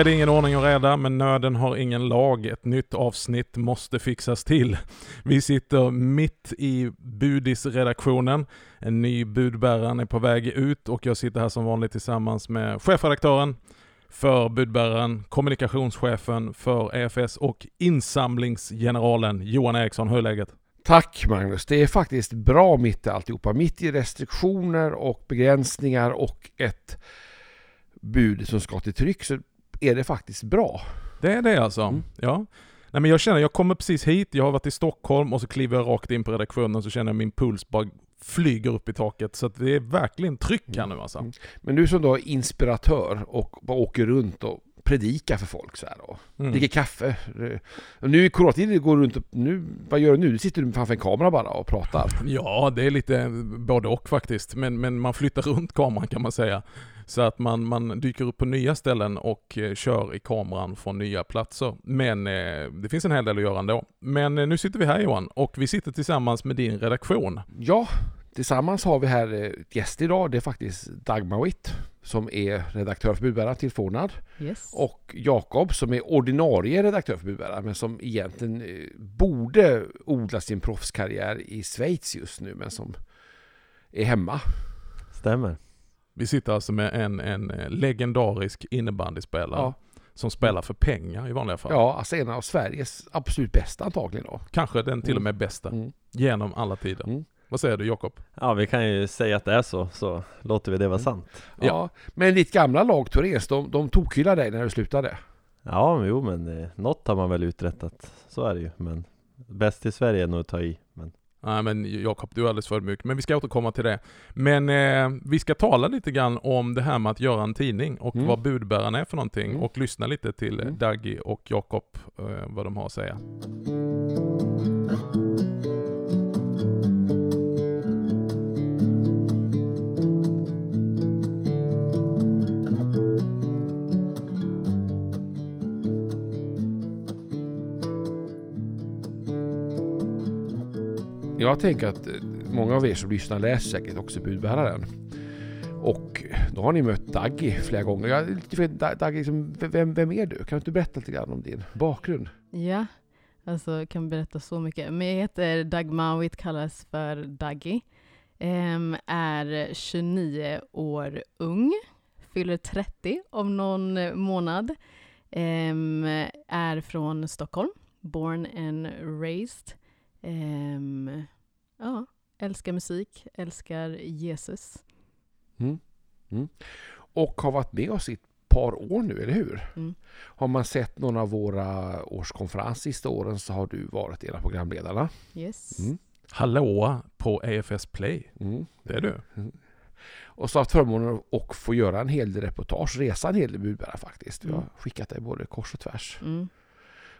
är det ingen ordning och reda, men nöden har ingen lag. Ett nytt avsnitt måste fixas till. Vi sitter mitt i budisredaktionen. En ny budbäraren är på väg ut och jag sitter här som vanligt tillsammans med chefredaktören för budbäraren, kommunikationschefen för EFS och insamlingsgeneralen Johan Eriksson. Hur är läget? Tack Magnus, det är faktiskt bra mitt i alltihopa. Mitt i restriktioner och begränsningar och ett bud som ska till tryck så är det faktiskt bra. Det är det alltså? Mm. Ja. Nej men jag känner, jag kommer precis hit, jag har varit i Stockholm och så kliver jag rakt in på redaktionen så känner jag min puls bara flyger upp i taket. Så det är verkligen tryck här nu alltså. Mm. Men du som då är inspiratör och bara åker runt och predikar för folk så här då. Mm. Dricker kaffe. Och nu i coronatiden går du runt och, nu, vad gör du nu? Du sitter du framför en kamera bara och pratar. Ja, det är lite både och faktiskt. Men, men man flyttar runt kameran kan man säga. Så att man, man dyker upp på nya ställen och eh, kör i kameran från nya platser. Men eh, det finns en hel del att göra ändå. Men eh, nu sitter vi här Johan, och vi sitter tillsammans med din redaktion. Ja, tillsammans har vi här ett gäst idag. Det är faktiskt Dagmar Witt som är redaktör för Budbäraren till förordnad. Yes. Och Jakob som är ordinarie redaktör för Budbäraren men som egentligen borde odla sin proffskarriär i Schweiz just nu men som är hemma. Stämmer. Vi sitter alltså med en, en eh, legendarisk innebandyspelare. Ja. Som spelar för pengar i vanliga fall. Ja, alltså en av Sveriges absolut bästa antagligen då. Kanske den till och med mm. bästa. Mm. Genom alla tider. Mm. Vad säger du Jakob? Ja, vi kan ju säga att det är så, så låter vi det vara mm. sant. Ja, ja. men ditt gamla lag Therese, de, de tokhyllade dig när du slutade. Ja, jo men eh, något har man väl uträttat. Så är det ju. Men bäst i Sverige är nog att ta i. Nej men Jakob, du är alldeles för mycket. Men vi ska återkomma till det. Men eh, vi ska tala lite grann om det här med att göra en tidning och mm. vad budbäraren är för någonting mm. och lyssna lite till mm. Daggy och Jakob, eh, vad de har att säga. Jag tänker att eh, många av er som lyssnar läser säkert också budbäraren. Och då har ni mött Daggy flera gånger. Jag, Daggy, liksom, vem, vem är du? Kan du inte berätta lite grann om din bakgrund? Ja, alltså jag kan berätta så mycket. Men jag heter Dagmar Mawit, kallas för Daggy. Ehm, är 29 år ung, fyller 30 om någon månad. Ehm, är från Stockholm, born and raised. Um, ja, älskar musik, älskar Jesus. Mm. Mm. Och har varit med oss i ett par år nu, eller hur? Mm. Har man sett någon av våra årskonferenser sista åren så har du varit en av programledarna. Yes. Mm. Hallå på EFS Play. Mm. Det är du. Mm. Och så har jag haft förmånen att få göra en hel del reportage, resa en hel del budbärare faktiskt. Jag har skickat dig både kors och tvärs. Mm.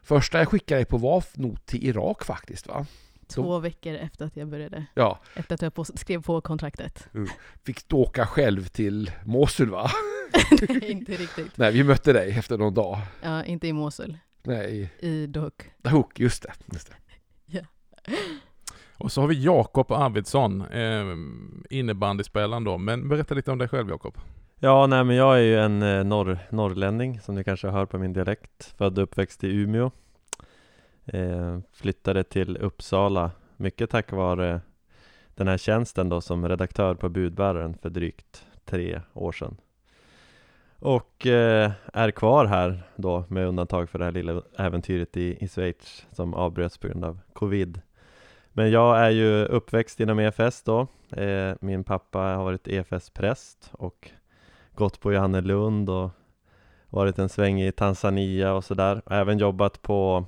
Första jag skickade dig på var nog till Irak faktiskt va? Två De... veckor efter att jag började. Ja. Efter att jag på, skrev på kontraktet. Mm. Fick du åka själv till Mosul va? Nej, inte riktigt. Nej, vi mötte dig efter någon dag. Ja, inte i Mosul. Nej. I Dahuk. Dahuk, just det. Just det. ja. Och så har vi Jakob Arvidsson, eh, innebandyspelaren då. Men berätta lite om dig själv Jakob. Ja, nej men jag är ju en eh, norr, norrlänning som ni kanske hör på min dialekt. Född och uppväxt i Umeå. Eh, flyttade till Uppsala mycket tack vare den här tjänsten då som redaktör på Budbäraren för drygt tre år sedan. Och eh, är kvar här då med undantag för det här lilla äventyret i, i Schweiz som avbröts på grund av Covid. Men jag är ju uppväxt inom EFS då. Eh, min pappa har varit EFS-präst och gått på Johannelund och varit en sväng i Tanzania och sådär. Även jobbat på,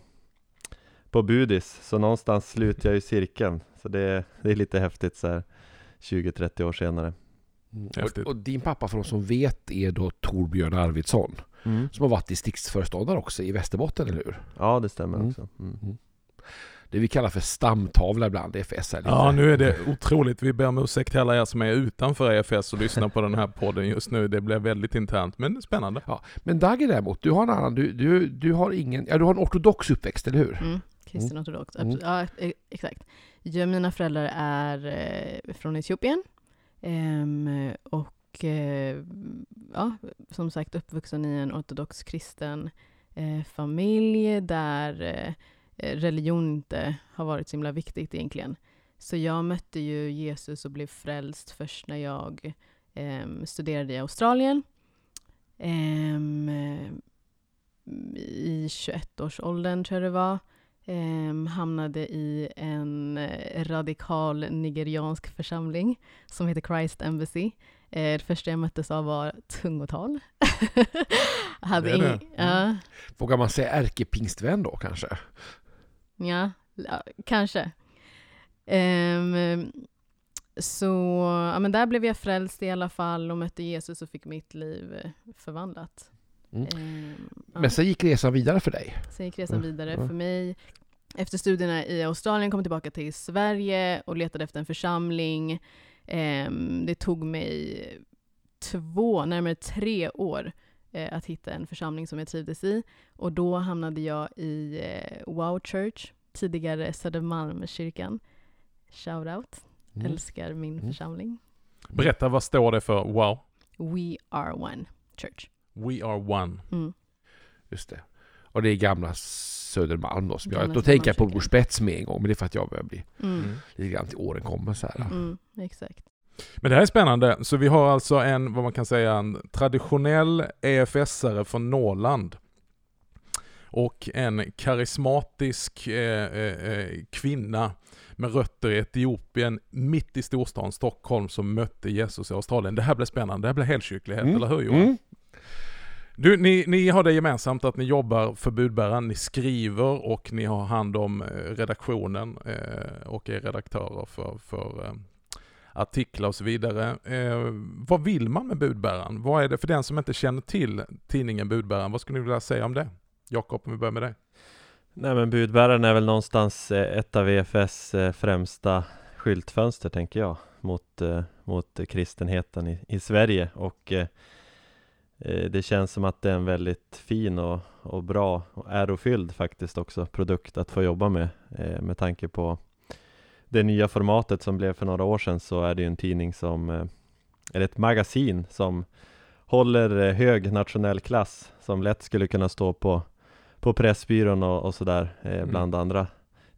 på Budis, så någonstans slutar jag ju cirkeln. Så det, det är lite häftigt så här 20-30 år senare. Mm. Och, och, din pappa för de som vet är då Torbjörn Arvidsson. Mm. Som har varit distriktsföreståndare också i Västerbotten, eller hur? Ja, det stämmer mm. också. Mm. Mm det vi kallar för stamtavla ibland, EFS. Lite. Ja, nu är det otroligt. Vi ber om ursäkt till alla er som är utanför EFS och lyssnar på den här podden just nu. Det blev väldigt internt, men spännande. Ja, men Dagge däremot, du har en annan, du, du, du har ingen, ja du har en ortodox uppväxt, eller hur? Mm, kristen ortodox, mm. ja e, exakt. Ja, mina föräldrar är eh, från Etiopien. Um, och eh, ja, som sagt uppvuxen i en ortodox kristen eh, familj där religion inte har varit så himla viktigt egentligen. Så jag mötte ju Jesus och blev frälst först när jag eh, studerade i Australien. Eh, I 21-årsåldern tror jag det var. Eh, hamnade i en eh, radikal nigeriansk församling som heter Christ Embassy. Eh, det första jag möttes av var tungotal. Hade det är det. Ja. Vågar man säga ärkepingstvän då kanske? Ja, ja kanske. Um, så ja, men där blev jag frälst i alla fall och mötte Jesus och fick mitt liv förvandlat. Mm. Um, men sen gick resan vidare för dig? Sen gick resan vidare mm. för mig. Efter studierna i Australien kom jag tillbaka till Sverige och letade efter en församling. Um, det tog mig två, närmare tre år eh, att hitta en församling som jag trivdes i. Och då hamnade jag i eh, Wow Church, tidigare Södermalmskyrkan. Shoutout. Mm. Älskar min mm. församling. Berätta, vad står det för Wow? We are one church. We are one. Mm. Just det. Och det är gamla Södermalm då. Som jag, då tänker jag på Bror Spets med en gång, men det är för att jag börjar bli mm. lite grann till åren kommer så här. Mm, exakt. Men det här är spännande. Så vi har alltså en, vad man kan säga, en traditionell EFS-are från Norrland och en karismatisk eh, eh, eh, kvinna med rötter i Etiopien, mitt i storstan Stockholm, som mötte Jesus i Australien. Det här blir spännande, det här blir helkyrklighet, mm. eller hur Johan? Mm. Du, ni, ni har det gemensamt att ni jobbar för budbäraren, ni skriver och ni har hand om eh, redaktionen eh, och är redaktörer för, för eh, artiklar och så vidare. Eh, vad vill man med budbäraren? Vad är det för den som inte känner till tidningen Budbäraren? Vad skulle ni vilja säga om det? Jakob, om vi börjar med dig. Nej men budbäraren är väl någonstans eh, ett av VFS eh, främsta skyltfönster tänker jag mot, eh, mot kristenheten i, i Sverige och eh, det känns som att det är en väldigt fin och, och bra och ärofylld faktiskt också produkt att få jobba med eh, med tanke på det nya formatet som blev för några år sedan så är det ju en tidning som eh, eller ett magasin som håller hög nationell klass som lätt skulle kunna stå på på Pressbyrån och, och sådär eh, mm. bland mm. andra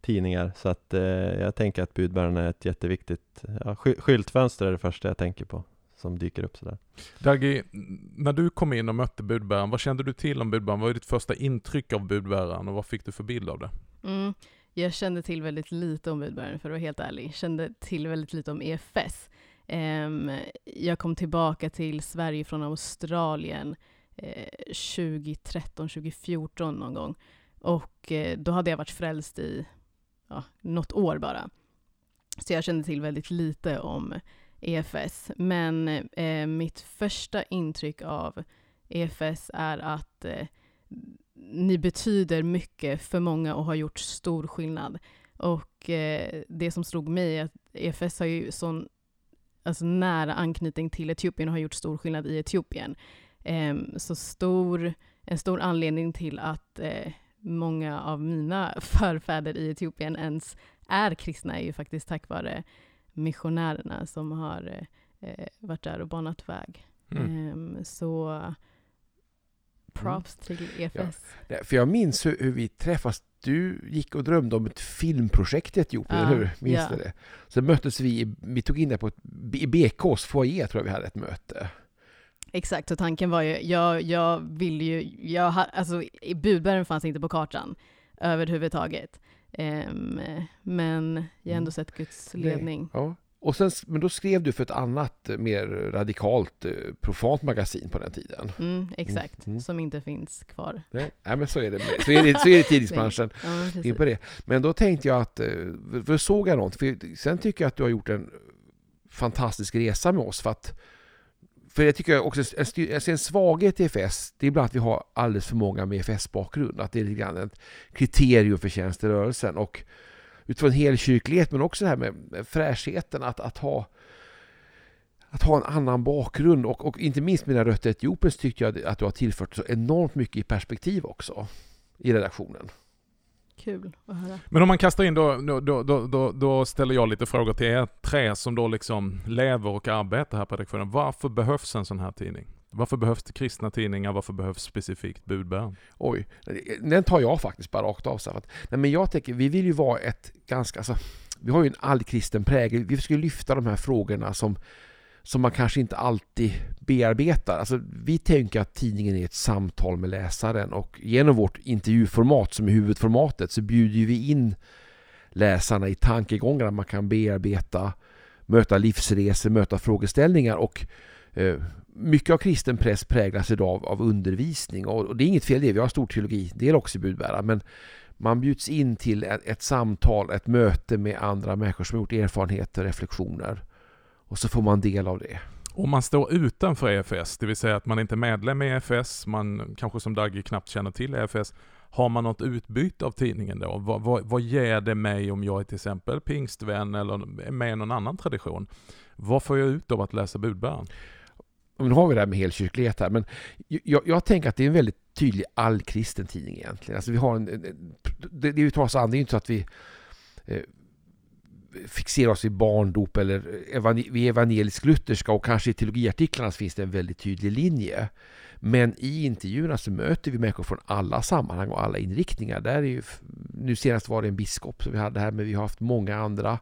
tidningar. Så att eh, jag tänker att budbäraren är ett jätteviktigt ja, sky skyltfönster är det första jag tänker på som dyker upp sådär. Dagi, när du kom in och mötte budbäraren, vad kände du till om budbäraren? Vad var ditt första intryck av budbäraren och vad fick du för bild av det? Mm. Jag kände till väldigt lite om budbäraren för att vara helt ärlig. Jag kände till väldigt lite om EFS. Um, ehm, jag kom tillbaka till Sverige från Australien 2013, eh, 2014 någon gång. Och eh, då hade jag varit frälst i ja, något år bara. Så jag kände till väldigt lite om EFS. Men eh, mitt första intryck av EFS är att eh, ni betyder mycket för många och har gjort stor skillnad. Och eh, det som slog mig är att EFS har ju sån alltså nära anknytning till Etiopien och har gjort stor skillnad i Etiopien. Eh, så stor, en stor anledning till att eh, många av mina förfäder i Etiopien ens är kristna är ju faktiskt tack vare missionärerna som har eh, varit där och banat väg. Mm. Ehm, så props mm. till EFS. Ja. För jag minns hur, hur, vi träffas. Du gick och drömde om ett filmprojekt i Etiopien, ja. hur? Minns ja. det? Så möttes vi, vi tog in det på ett, i BKs foyer tror jag vi hade ett möte. Exakt, och tanken var ju, jag, jag ville ju, jag, alltså budbäraren fanns inte på kartan överhuvudtaget. Um, men jag har ändå mm. sett Guds ledning. Ja. Och sen, men då skrev du för ett annat, eh, mer radikalt, eh, profant magasin på den tiden. Mm, exakt, mm. som inte finns kvar. Nej, nej men så är det, så är det, så är det tidningsbranschen. ja, in på det. Men då tänkte jag att, eh, för såg jag någonting, för sen tycker jag att du har gjort en fantastisk resa med oss. För att för jag tycker också en, en svaghet i EFS, det är ibland att vi har alldeles för många med EFS-bakgrund. Att det är lite grann ett kriterium för tjänsterörelsen. Och utifrån helkyrklighet, men också det här med fräschheten att, att ha att ha en annan bakgrund och, och inte minst mina rötter i Etiopien tyckte jag att du har tillfört så enormt mycket i perspektiv också i redaktionen. Kul att höra. Men om man kastar in då, då, då, då, då, då ställer jag lite frågor till er tre som då liksom lever och arbetar här på redaktionen. Varför behövs en sån här tidning? Varför behövs det kristna tidningar? Varför behövs specifikt budbäraren? Oj, den tar jag faktiskt bara rakt av. Så att, nej, men jag tänker, vi vill ju vara ett ganska... Alltså, vi har ju en allkristen prägel. Vi ska lyfta de här frågorna som, som man kanske inte alltid bearbetar. Alltså, vi tänker att tidningen är ett samtal med läsaren och genom vårt intervjuformat som är huvudformatet så bjuder vi in läsarna i tankegångar man kan bearbeta, möta livsresor, möta frågeställningar och eh, mycket av kristen press präglas idag av, undervisning och, det är inget fel i det. Vi har stor teologi, det är också i budbäraren. Men man bjuds in till ett, ett, samtal, ett möte med andra människor som har gjort erfarenheter och reflektioner. Och så får man del av det. Om man står utanför EFS, det vill säga att man inte är medlem i EFS, man kanske som Dagge knappt känner till EFS, har man något utbyte av tidningen då? Vad, vad, vad ger det mig om jag är till exempel pingstvän eller är med i någon annan tradition? Vad får jag ut av att läsa budbäraren? Nu har vi det här med helkyrklighet här, men jag, jag, tänker att det är en väldigt tydlig allkristen tidning egentligen. Alltså vi har en, det, det är tar oss an, det är inte så att vi eh, fixerar oss vid barndop eller vi är evangelisk-lutherska och kanske i teologiartiklarna finns det en väldigt tydlig linje. Men i intervjuerna så möter vi människor från alla sammanhang och alla inriktningar. Där är ju, nu senast var det en biskop som vi hade här, men vi har haft många andra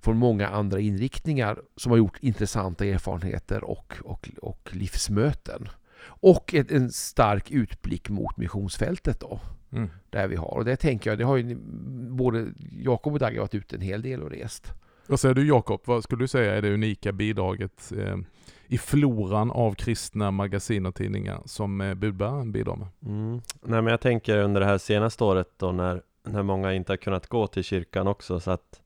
från många andra inriktningar som har gjort intressanta erfarenheter och, och, och livsmöten. Och ett, en stark utblick mot missionsfältet då. Mm. Där vi har. Och det tänker jag, det har ju både Jakob och Dagge varit ute en hel del och rest. Vad säger du Jakob? Vad skulle du säga är det unika bidraget eh, i floran av kristna magasin och tidningar som eh, budbäraren bidrar med? Mm. Nej men jag tänker under det här senaste året då när, när många inte har kunnat gå till kyrkan också så att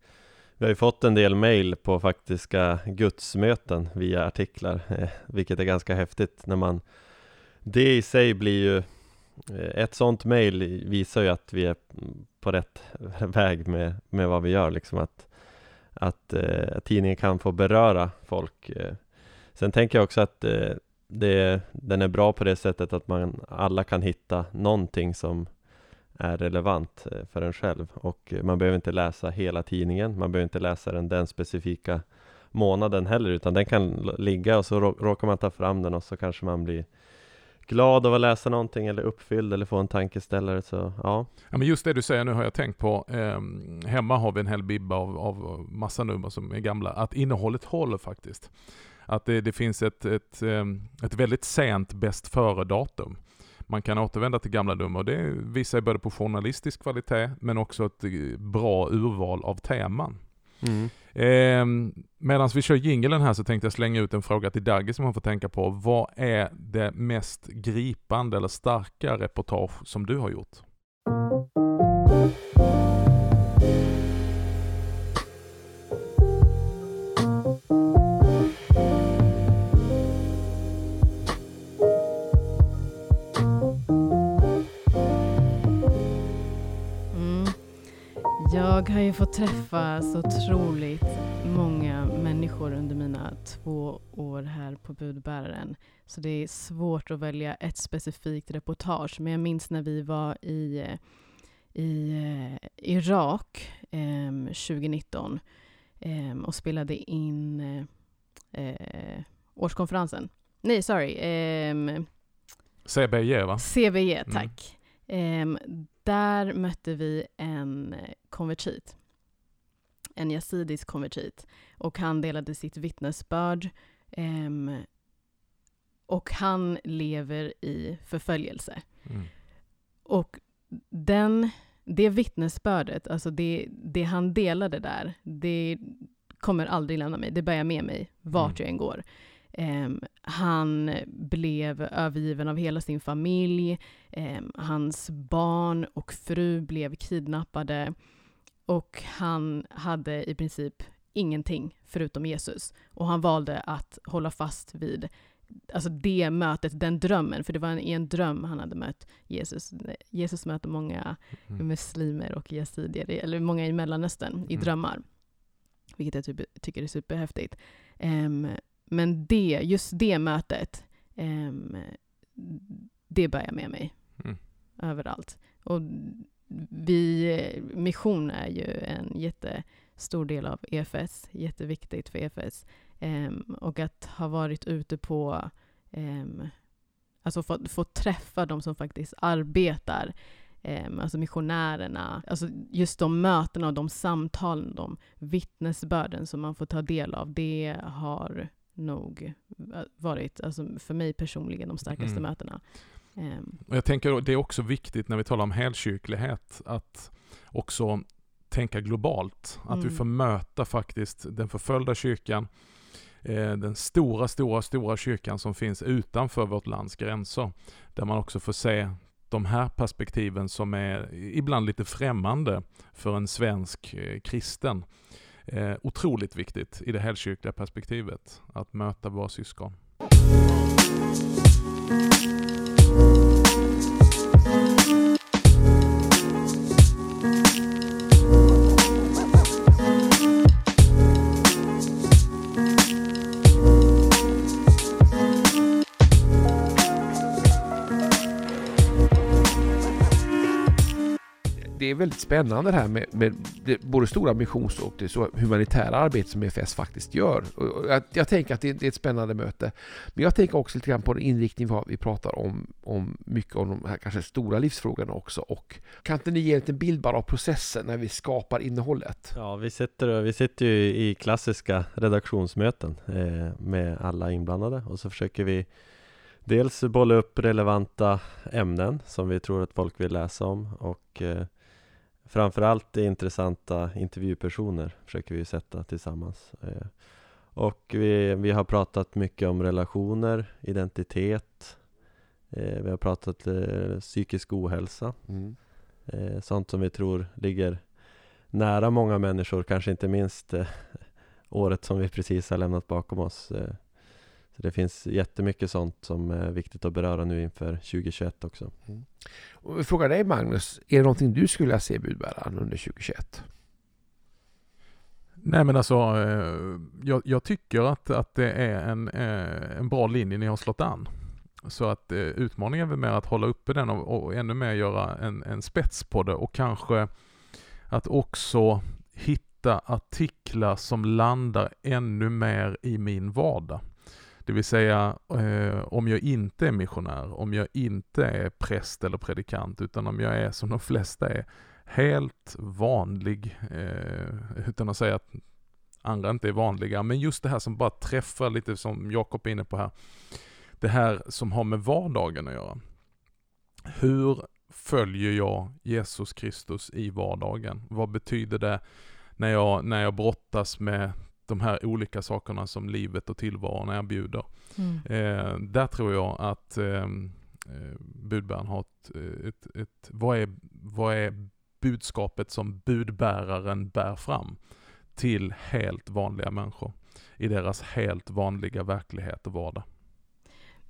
vi har ju fått en del mail på faktiska gudsmöten via artiklar, eh, vilket är ganska häftigt när man Det i sig blir ju eh, Ett sånt mail visar ju att vi är på rätt väg med, med vad vi gör liksom att Att att tidningen kan få beröra folk. Sen tänker jag också att det, den är bra på det sättet att man alla kan hitta någonting som är relevant eh, för en själv och eh, man behöver inte läsa hela tidningen, man behöver inte läsa den den specifika månaden heller utan den kan ligga och så råkar man ta fram den och så kanske man blir glad av att läsa någonting eller uppfylld eller få en tankeställare så ja. Ja men just det du säger nu har jag tänkt på. Eh, hemma har vi en hel bibba av, av massa nummer som är gamla. Att innehållet håller faktiskt. Att det, det finns ett, ett, ehm, ett väldigt sent bäst före-datum man kan återvända till gamla nummer. Det visar både på journalistisk kvalitet men också ett eh, bra urval av teman. Mm. Eh, Medan vi kör jingeln här så tänkte jag slänga ut en fråga till Dagge som man får tänka på. Vad är det mest gripande eller starka reportage som du har gjort? Jag har ju fått träffa så otroligt många människor under mina två år här på budbäraren. Så det är svårt att välja ett specifikt reportage. Men jag minns när vi var i, i eh, Irak eh, 2019 eh, och spelade in eh, årskonferensen. Nej, sorry. Eh, CBJ va? CBJ, mm. tack. Mm. Där mötte vi en konvertit. En yazidisk konvertit. Och han delade sitt vittnesbörd. Um, och han lever i förföljelse. Mm. Och den, det vittnesbördet, alltså det, det han delade där, det kommer aldrig lämna mig. Det bär jag med mig vart mm. jag än går. Um, han blev övergiven av hela sin familj. Um, hans barn och fru blev kidnappade. Och han hade i princip ingenting förutom Jesus. Och han valde att hålla fast vid alltså det mötet, den drömmen, för det var i en dröm han hade mött Jesus. Jesus möter många mm. muslimer och yazidier, eller många i Mellanöstern, mm. i drömmar. Vilket jag typ, tycker är superhäftigt. Um, men det, just det mötet, um, det bär jag med mig mm. överallt. Och vi, mission är ju en jättestor del av EFS, jätteviktigt för EFS. Um, och att ha varit ute på, um, alltså få, få träffa de som faktiskt arbetar, um, alltså missionärerna, alltså just de mötena och de samtalen, de vittnesbörden som man får ta del av, det har nog varit, alltså för mig personligen, de starkaste mm. mötena. Um. Och jag tänker det är också viktigt när vi talar om helkyrklighet att också tänka globalt. Att mm. vi får möta faktiskt den förföljda kyrkan, eh, den stora, stora, stora kyrkan som finns utanför vårt lands gränser. Där man också får se de här perspektiven som är ibland lite främmande för en svensk eh, kristen. Eh, otroligt viktigt i det helkyrkliga perspektivet, att möta våra syskon. Är väldigt spännande det här med, med det, både stora missions och det så humanitära arbete som EFS faktiskt gör. Jag, jag, tänker att det, det, är ett spännande möte. Men jag tänker också lite grann på den inriktning vi har. Vi pratar om, om mycket om de här kanske stora livsfrågorna också. Och kan inte ni ge en liten bild bara av processen när vi skapar innehållet? Ja, vi sitter, vi sitter ju i klassiska redaktionsmöten eh, med alla inblandade och så försöker vi Dels bolla upp relevanta ämnen som vi tror att folk vill läsa om och eh, Framförallt intressanta intervjupersoner försöker vi sätta tillsammans eh, Och vi, vi har pratat mycket om relationer, identitet eh, Vi har pratat eh, psykisk ohälsa mm. Sånt som vi tror ligger nära många människor, kanske inte minst året som vi precis har lämnat bakom oss så det finns jättemycket sånt som är viktigt att beröra nu inför 2021 också. Mm. Och vi frågar dig Magnus, är det någonting du skulle vilja se budbäraren under 2021? Nej men alltså, eh, jag, jag, tycker att, att det är en, eh, en bra linje ni har slått an. Så att eh, utmaningen är väl med att hålla uppe den och, och ännu mer göra en, en spets på det och kanske att också hitta artiklar som landar ännu mer i min vardag. Det vill säga eh, om jag inte är missionär, om jag inte är präst eller predikant, utan om jag är som de flesta är, helt vanlig, eh, utan att säga att andra inte är vanliga, men just det här som bara träffar lite som Jakob är inne på här, det här som har med vardagen att göra. Hur följer jag Jesus Kristus i vardagen? Vad betyder det när jag, när jag brottas med de här olika sakerna som livet och tillvaron erbjuder. Mm. Eh, där tror jag att ehm, eh, budbäraren har ett, ett, ett, vad, är, vad är budskapet som budbäraren bär fram till helt vanliga människor i deras helt vanliga verklighet och vardag.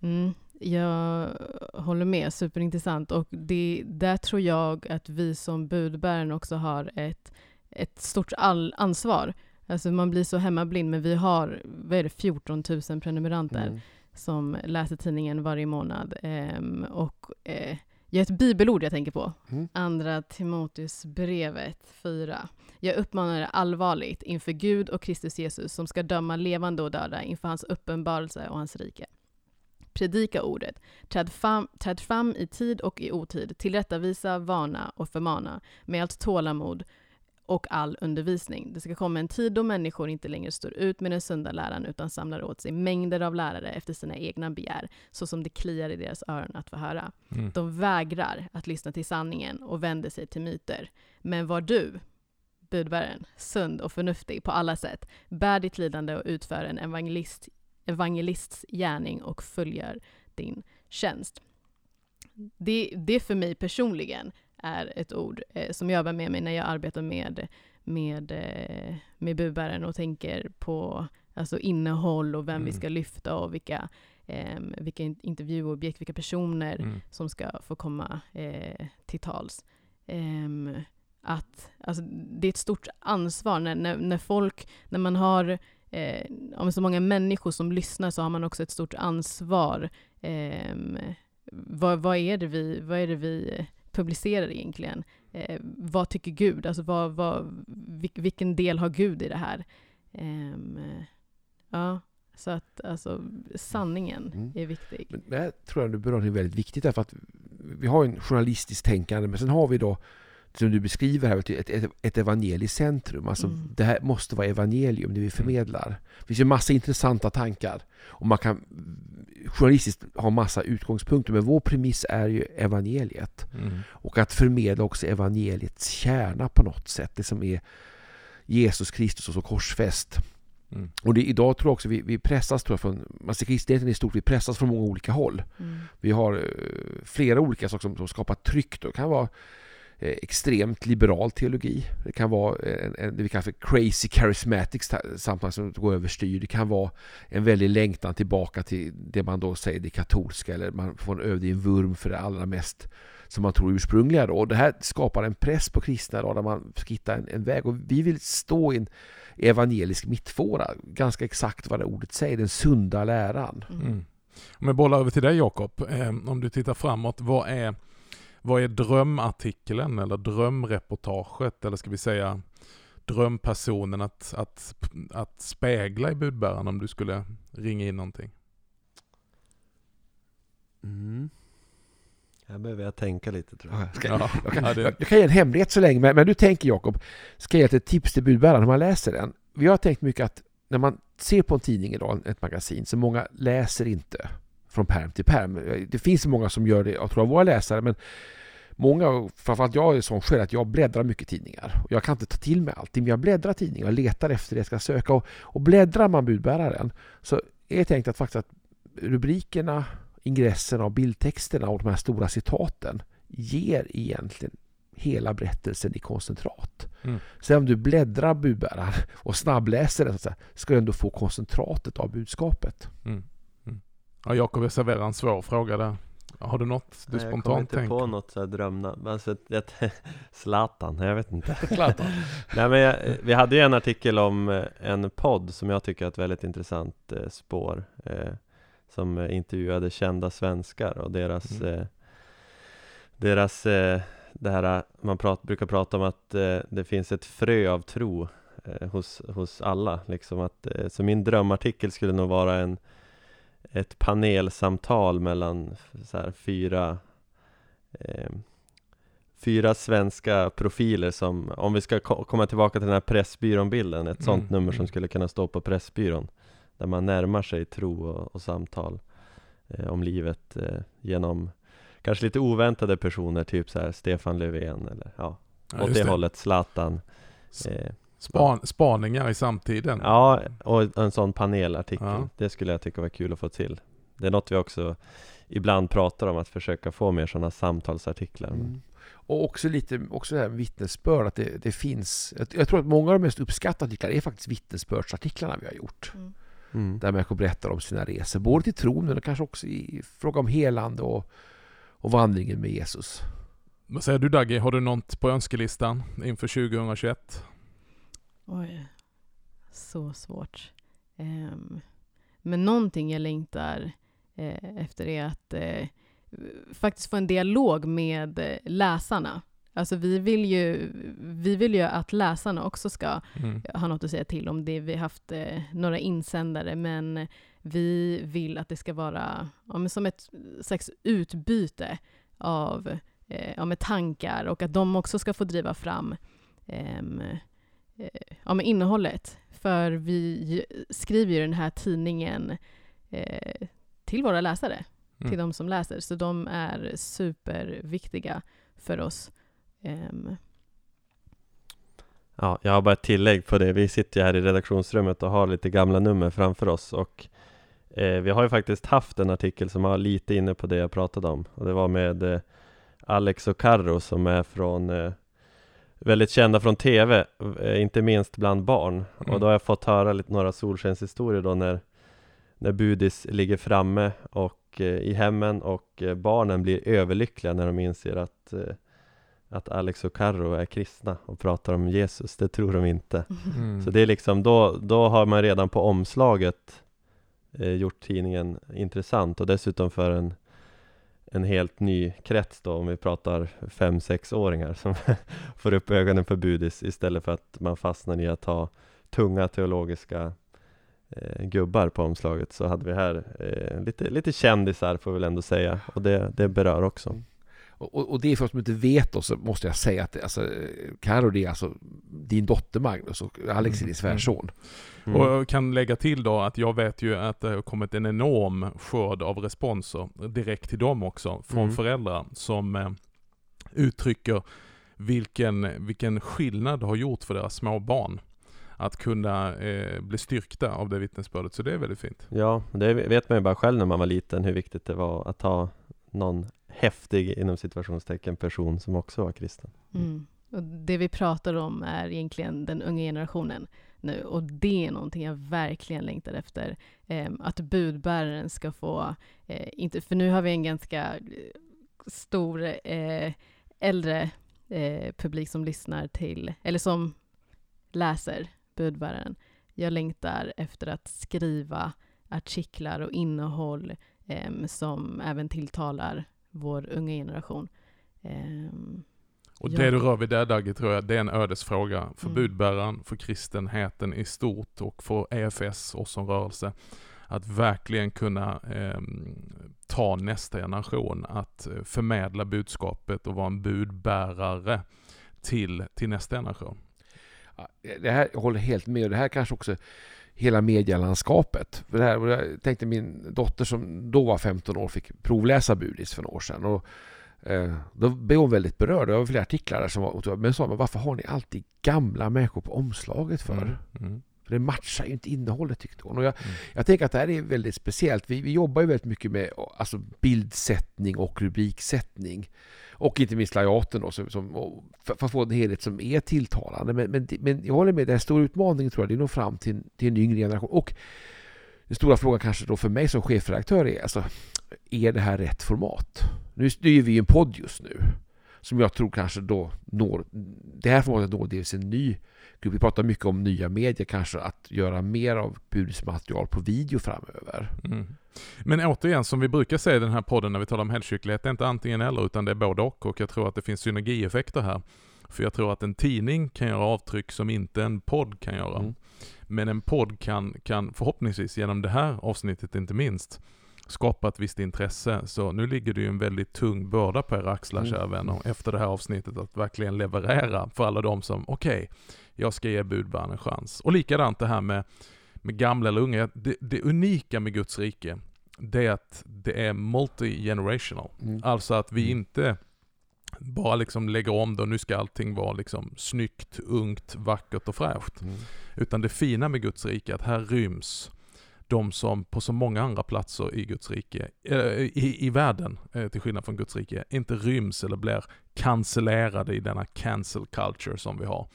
Mm, jag håller med, superintressant. Och det, där tror jag att vi som budbäraren också har ett, ett stort all ansvar. Alltså man blir så hemmablind, men vi har, vad är det, 14 000 prenumeranter mm. som läser tidningen varje månad. Um, och uh, jag har ett bibelord jag tänker på. Mm. Andra Timoteus brevet 4. Jag uppmanar er allvarligt inför Gud och Kristus Jesus som ska döma levande och döda inför hans uppenbarelse och hans rike. Predika ordet, träd fram, träd fram i tid och i otid, tillrättavisa, varna och förmana med allt tålamod och all undervisning. Det ska komma en tid då människor inte längre står ut med den sunda läran utan samlar åt sig mängder av lärare efter sina egna begär, så som det kliar i deras öron att få höra. Mm. De vägrar att lyssna till sanningen och vänder sig till myter. Men var du, budbäraren, sund och förnuftig på alla sätt, bär ditt lidande och utför en evangelist, evangelists gärning och följer din tjänst. Det, det för mig personligen är ett ord eh, som jag bär med mig när jag arbetar med, med, eh, med budbäraren och tänker på alltså innehåll och vem mm. vi ska lyfta och vilka, eh, vilka intervjuobjekt, vilka personer mm. som ska få komma eh, till tals. Ehm, att, alltså, det är ett stort ansvar när, när, när folk, när man har eh, om så många människor som lyssnar så har man också ett stort ansvar. Eh, vad, vad, är det vi, vad är det vi publicerar egentligen? eh, vad tycker Gud? Alltså vad, vad, vil, vilken del har Gud i det här? Ehm, ja, så att alltså sanningen Mm. är viktig. Men det här tror jag du berör är väldigt viktigt därför att vi har en journalistiskt tänkande men sen har vi då som du beskriver här, ett, ett, ett evangeliskt centrum. Alltså Mm. det här måste vara evangelium, det vi förmedlar. Det finns ju massa intressanta tankar och man kan journalistiskt ha massa utgångspunkter men vår premiss är ju evangeliet. Mm. Och att förmedla också evangeliets kärna på något sätt. Det som är Jesus Kristus och så korsfäst. Mm. Och det, idag tror jag också vi, vi pressas tror jag från, man ser kristenheten i stort, vi pressas från många olika håll. Mm. Vi har eh, flera olika saker som, som skapar tryck. då. Det kan vara Eh, extremt liberal teologi. Det kan vara eh, en, en, det vi kallar för crazy charismatics sta- som går överstyr. Det kan vara en väldig längtan tillbaka till det man då säger det katolska eller man får en övrig vurm för det allra mest som man tror ursprungliga då. Och det här skapar en press på kristna då, där man ska hitta en, en väg. Och vi vill stå i en evangelisk mittfåra, ganska exakt vad det ordet säger, den sunda läran. Mm. Mm. Om jag bollar över till dig Jakob, eh, om du tittar framåt, vad är, vad är drömartikeln eller drömreportaget eller ska vi säga drömpersonen att, att, att spegla i budbäraren om du skulle ringa in någonting? Mm. Här behöver jag tänka lite tror jag. Ja, Ska, Ja, jag, kan, ja, det- jag, jag kan ge en hemlighet så länge, men, men du tänker Jakob, ska jag ge ett tips till budbäraren när man läser den? Vi har tänkt mycket att när man ser på en tidning idag, ett magasin, så många läser inte från perm till perm. Det finns många som gör det, jag tror jag våra läsare, men många, framförallt jag är sån själv att jag bläddrar mycket tidningar. Jag kan inte ta till mig allting, men jag bläddrar tidningar och letar efter det jag ska söka. Och, och bläddrar man budbäraren så är det tänkt att faktiskt att rubrikerna, ingresserna och bildtexterna och de här stora citaten ger egentligen hela berättelsen i koncentrat. Mm. Sen om du bläddrar budbäraren och snabbläser den så ska du ändå få koncentratet av budskapet. Mm. Ja, Jakob, jag serverar en svår fråga där. Har du något du Nej, jag kommer spontant inte tänker? på något så här drömnamn, alltså ett, Zlatan, jag vet inte Zlatan. Nej men jag, vi hade ju en artikel om eh, en podd som jag tycker är ett väldigt intressant eh, spår eh, Som eh, intervjuade kända svenskar och deras Mm. eh, Deras, eh, det här man prat, brukar prata om att eh, det finns ett frö av tro eh, hos, hos alla liksom att, eh, Så min drömartikel skulle nog vara en Ett panelsamtal mellan så här, fyra eh, fyra svenska profiler som, om vi ska ko- komma tillbaka till den här Pressbyrån-bilden, ett sånt Mm, nummer som mm. skulle kunna stå på Pressbyrån, där man närmar sig tro och, och samtal eh, om livet eh, genom kanske lite oväntade personer, typ så här Stefan Löfven eller ja, åt det det. hållet, Zlatan. Eh, Span, spaningar i samtiden. ja, och en sån panelartikel, Ja. det skulle jag tycka var kul att få till. Det är något vi också ibland pratar om, att försöka få mer sådana samtalsartiklar. Mm. Och också lite också det här vittnesbörd, att det, det finns... Jag, jag tror att många av de mest uppskattade artiklarna är faktiskt vittnesbördsartiklarna vi har gjort. Mm. Mm. Där människor berättar om sina resor, både till tron men kanske också i fråga om helande och, och vandringen med Jesus. Vad säger du Dagge, har du något på önskelistan inför 2021? Oj, så svårt. Ehm, men någonting jag längtar eh, efter är att eh, faktiskt få en dialog med eh, läsarna. Alltså vi vill, ju, vi vill ju att läsarna också ska Mm. ha något att säga till om det. Vi har haft eh, några insändare, men vi vill att det ska vara ja, som ett slags utbyte av eh, ja, tankar och att de också ska få driva fram ehm, eh, ja, med innehållet. För vi skriver ju den här tidningen eh, till våra läsare, Mm. till de som läser. Så de är superviktiga för oss. Ehm, Ja, jag har bara ett tillägg på det. Vi sitter ju här i redaktionsrummet och har lite gamla nummer framför oss och eh, vi har ju faktiskt haft en artikel som var lite inne på det jag pratade om och det var med eh, Alex och Carro som är från eh, väldigt kända från TV, eh, inte minst bland barn Mm. och då har jag fått höra lite några solskenshistorier då när när Budis ligger framme och eh, i hemmen och eh, barnen blir överlyckliga när de inser att eh, att Alex och Carro är kristna och pratar om Jesus, det tror de inte. Mm. Så det är liksom, då, då har man redan på omslaget eh, gjort tidningen intressant och dessutom för en en helt ny krets då om vi pratar 5-6-åringar som får upp ögonen för budis istället för att man fastnar i att ha tunga teologiska eh, gubbar på omslaget så hade vi här eh, lite, lite kändisar får vi väl ändå säga och det, det berör också. Och, och, det är för oss som inte vet då, så måste jag säga att alltså, Karo det är alltså din dotter Magnus och Alex är din mm. svärson. Mm. Och jag kan lägga till då att jag vet ju att det har kommit en enorm skörd av responser direkt till dem också, från mm. föräldrar som eh, uttrycker vilken, vilken skillnad det har gjort för deras små barn att kunna eh, bli styrkta av det vittnesbördet. Så det är väldigt fint. Ja, det vet man ju bara själv när man var liten hur viktigt det var att ha någon häftig inom situationstecken person som också var kristen. Mm. Och det vi pratar om är egentligen den unga generationen nu och det är någonting jag verkligen längtar efter. Eh, att budbäraren ska få, eh, inte, för nu har vi en ganska eh, stor eh, äldre eh, publik som lyssnar till, eller som läser budbäraren. Jag längtar efter att skriva artiklar och innehåll eh, som även tilltalar vår unga generation. Um, och det du rör vid där Dagge tror jag, det är en ödesfråga för mm. budbäraren, för kristenheten i stort och för EFS, oss som rörelse. Att verkligen kunna eh, ta nästa generation, att eh, förmedla budskapet och vara en budbärare till, till nästa generation. Det här jag håller helt med. Det här kanske också hela medielandskapet. För det här, jag tänkte min dotter som då var 15 år fick provläsa Budis för några år sedan. Och, eh, då blev hon väldigt berörd. Det var flera artiklar där som var... Men sa, men varför har ni alltid gamla människor på omslaget för? Mm. Mm. För det matchar ju inte innehållet tyckte hon. Och jag, mm. jag tänker att det här är väldigt speciellt. Vi, vi jobbar ju väldigt mycket med alltså, bildsättning och rubriksättning. Och inte minst layouten då, som, som, för, för, att få en helhet som är tilltalande. Men, men, men jag håller med, det är utmaningen stor utmaning tror jag, det är nog fram till, till en yngre generation. Och den stora frågan kanske då för mig som chefredaktör är, alltså, är det här rätt format? Nu styr vi ju en podd just nu, som jag tror kanske då når, det här formatet når dels en ny grupp. Vi pratar mycket om nya medier, kanske att göra mer av budismaterial på video framöver. Mm. Men återigen, som vi brukar säga i den här podden när vi talar om helgkyrklighet, det är inte antingen eller utan det är både och och jag tror att det finns synergieffekter här. För jag tror att en tidning kan göra avtryck som inte en podd kan göra. Mm. Men en podd kan, kan förhoppningsvis genom det här avsnittet inte minst skapa ett visst intresse. Så nu ligger det ju en väldigt tung börda på era axlar, mm. kära vänner, efter det här avsnittet att verkligen leverera för alla de som, okej, okay, jag ska ge budbäraren en chans. Och likadant det här med med gamla eller unga, det, det unika med Guds rike, det är att det är multi-generational. Mm. Alltså att vi mm. inte bara liksom lägger om det och nu ska allting vara liksom snyggt, ungt, vackert och fräscht. Mm. Utan det fina med Guds rike är att här ryms de som på så många andra platser i Guds rike, äh, i, i världen, äh, till skillnad från Guds rike, inte ryms eller blir cancellerade i denna cancel culture som vi har.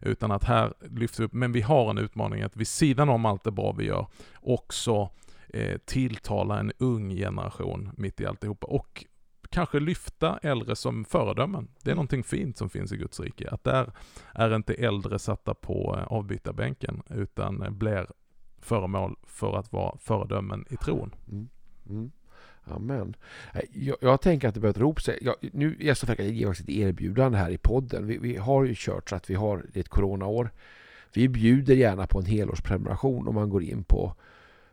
Utan att här lyfter vi upp, men vi har en utmaning att vid sidan om allt det bra vi gör, också eh, tilltala en ung generation mitt i alltihopa. Och kanske lyfta äldre som föredömen. Det är mm. någonting fint som finns i Guds rike. Att där är inte äldre satta på eh, avbytarbänken, utan eh, blir föremål för att vara föredömen i tron. Mm. Mm. Amen. Jag, jag, tänker att det behöver rop sig. Jag, nu är jag så fräck att ge oss ett erbjudande här i podden. Vi, vi, har ju kört så att vi har ett coronaår. Vi bjuder gärna på en helårsprenumeration om man går in på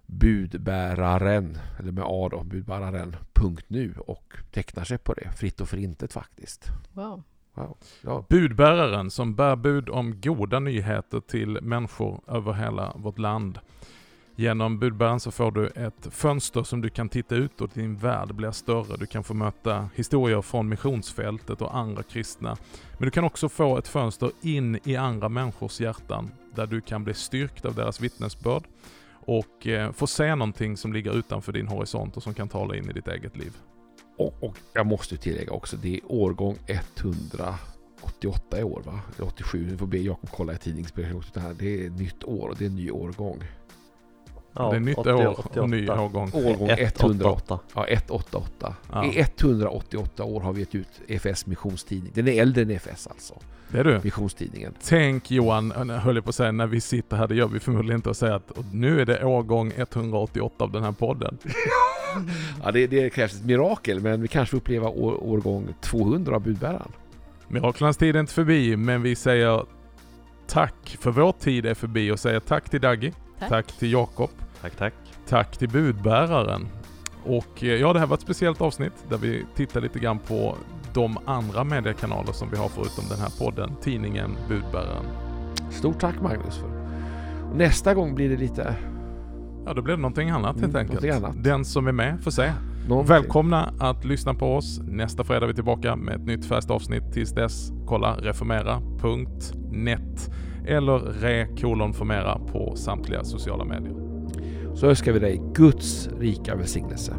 budbäraren, eller med A då, budbäraren.nu och tecknar sig på det. Fritt och förintet faktiskt. Wow. Wow. Ja. Budbäraren som bär bud om goda nyheter till människor över hela vårt land. Genom budbäraren så får du ett fönster som du kan titta ut och din värld blir större. Du kan få möta historier från missionsfältet och andra kristna. Men du kan också få ett fönster in i andra människors hjärtan där du kan bli styrkt av deras vittnesbörd och eh, få se någonting som ligger utanför din horisont och som kan tala in i ditt eget liv. Och, och jag måste tillägga också, det är årgång 188 i år va? 87, nu får be Jakob kolla i tidningsbrevet. Det är ett nytt år och det är en ny årgång. Ja, det är nytt 80, år 88. och ny årgång. Årgång 100, 188. ja, 188. Ja. I 188 år har vi gett ut EFS missionstidning. Den är äldre än EFS alltså. Det är du. Missionstidningen. Tänk Johan, jag höll jag på att säga, när vi sitter här, det gör vi förmodligen inte, och säger att nu är det årgång 188 av den här podden. Ja, det, det krävs ett mirakel, men vi kanske får uppleva år, årgång 200 av budbäraren. Miraklernas tid är inte förbi, men vi säger tack för vår tid är förbi och säger tack till Daggy, Tack. tack till Jakob, Tack, tack. tack till budbäraren. Och eh, ja, det här var ett speciellt avsnitt där vi tittar lite grann på de andra mediekanaler som vi har förutom den här podden, tidningen Budbäraren. Stort tack Magnus. För. Och nästa gång blir det lite... Ja, då blir det någonting annat helt Mm, enkelt. annat. Den som är med får se. någonting. Välkomna att lyssna på oss. Nästa fredag är vi tillbaka med ett nytt färskt avsnitt. Tills dess, kolla reformera.net eller re-formera på samtliga sociala medier. Så önskar vi dig Guds rika välsignelse.